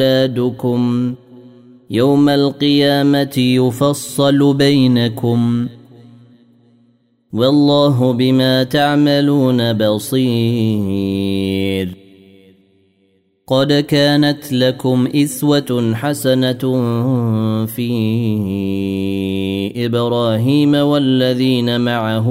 أولادكم يوم القيامة يفصل بينكم والله بما تعملون بصير. قد كانت لكم إسوة حسنة في إبراهيم والذين معه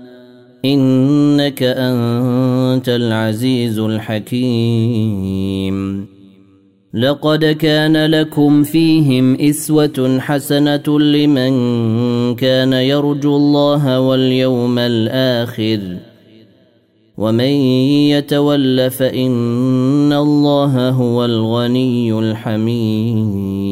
إنك أنت العزيز الحكيم. لقد كان لكم فيهم إسوة حسنة لمن كان يرجو الله واليوم الآخر. ومن يتول فإن الله هو الغني الحميد.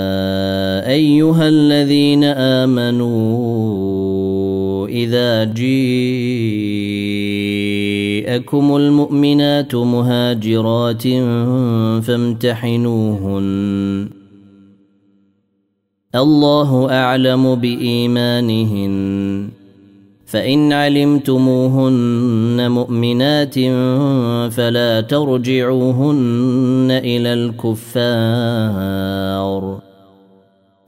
أيها الذين آمنوا إذا جيءكم المؤمنات مهاجرات فامتحنوهن. الله أعلم بإيمانهن. فإن علمتموهن مؤمنات فلا ترجعوهن إلى الكفار.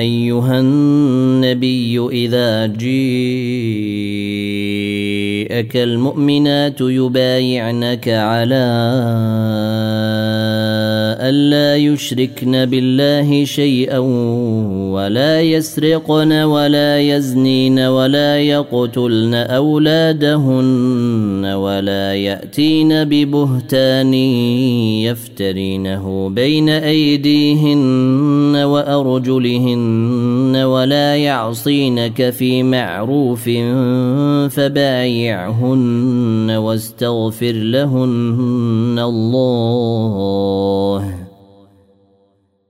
أيها النبي إذا جيءك المؤمنات يبايعنك على ألا يشركن بالله شيئا ولا يسرقن ولا يزنين ولا يقتلن أولادهن ولا يأتين ببهتان يفترينه بين أيديهن وأرجلهن ولا يعصينك في معروف فبايعهن واستغفر لهن الله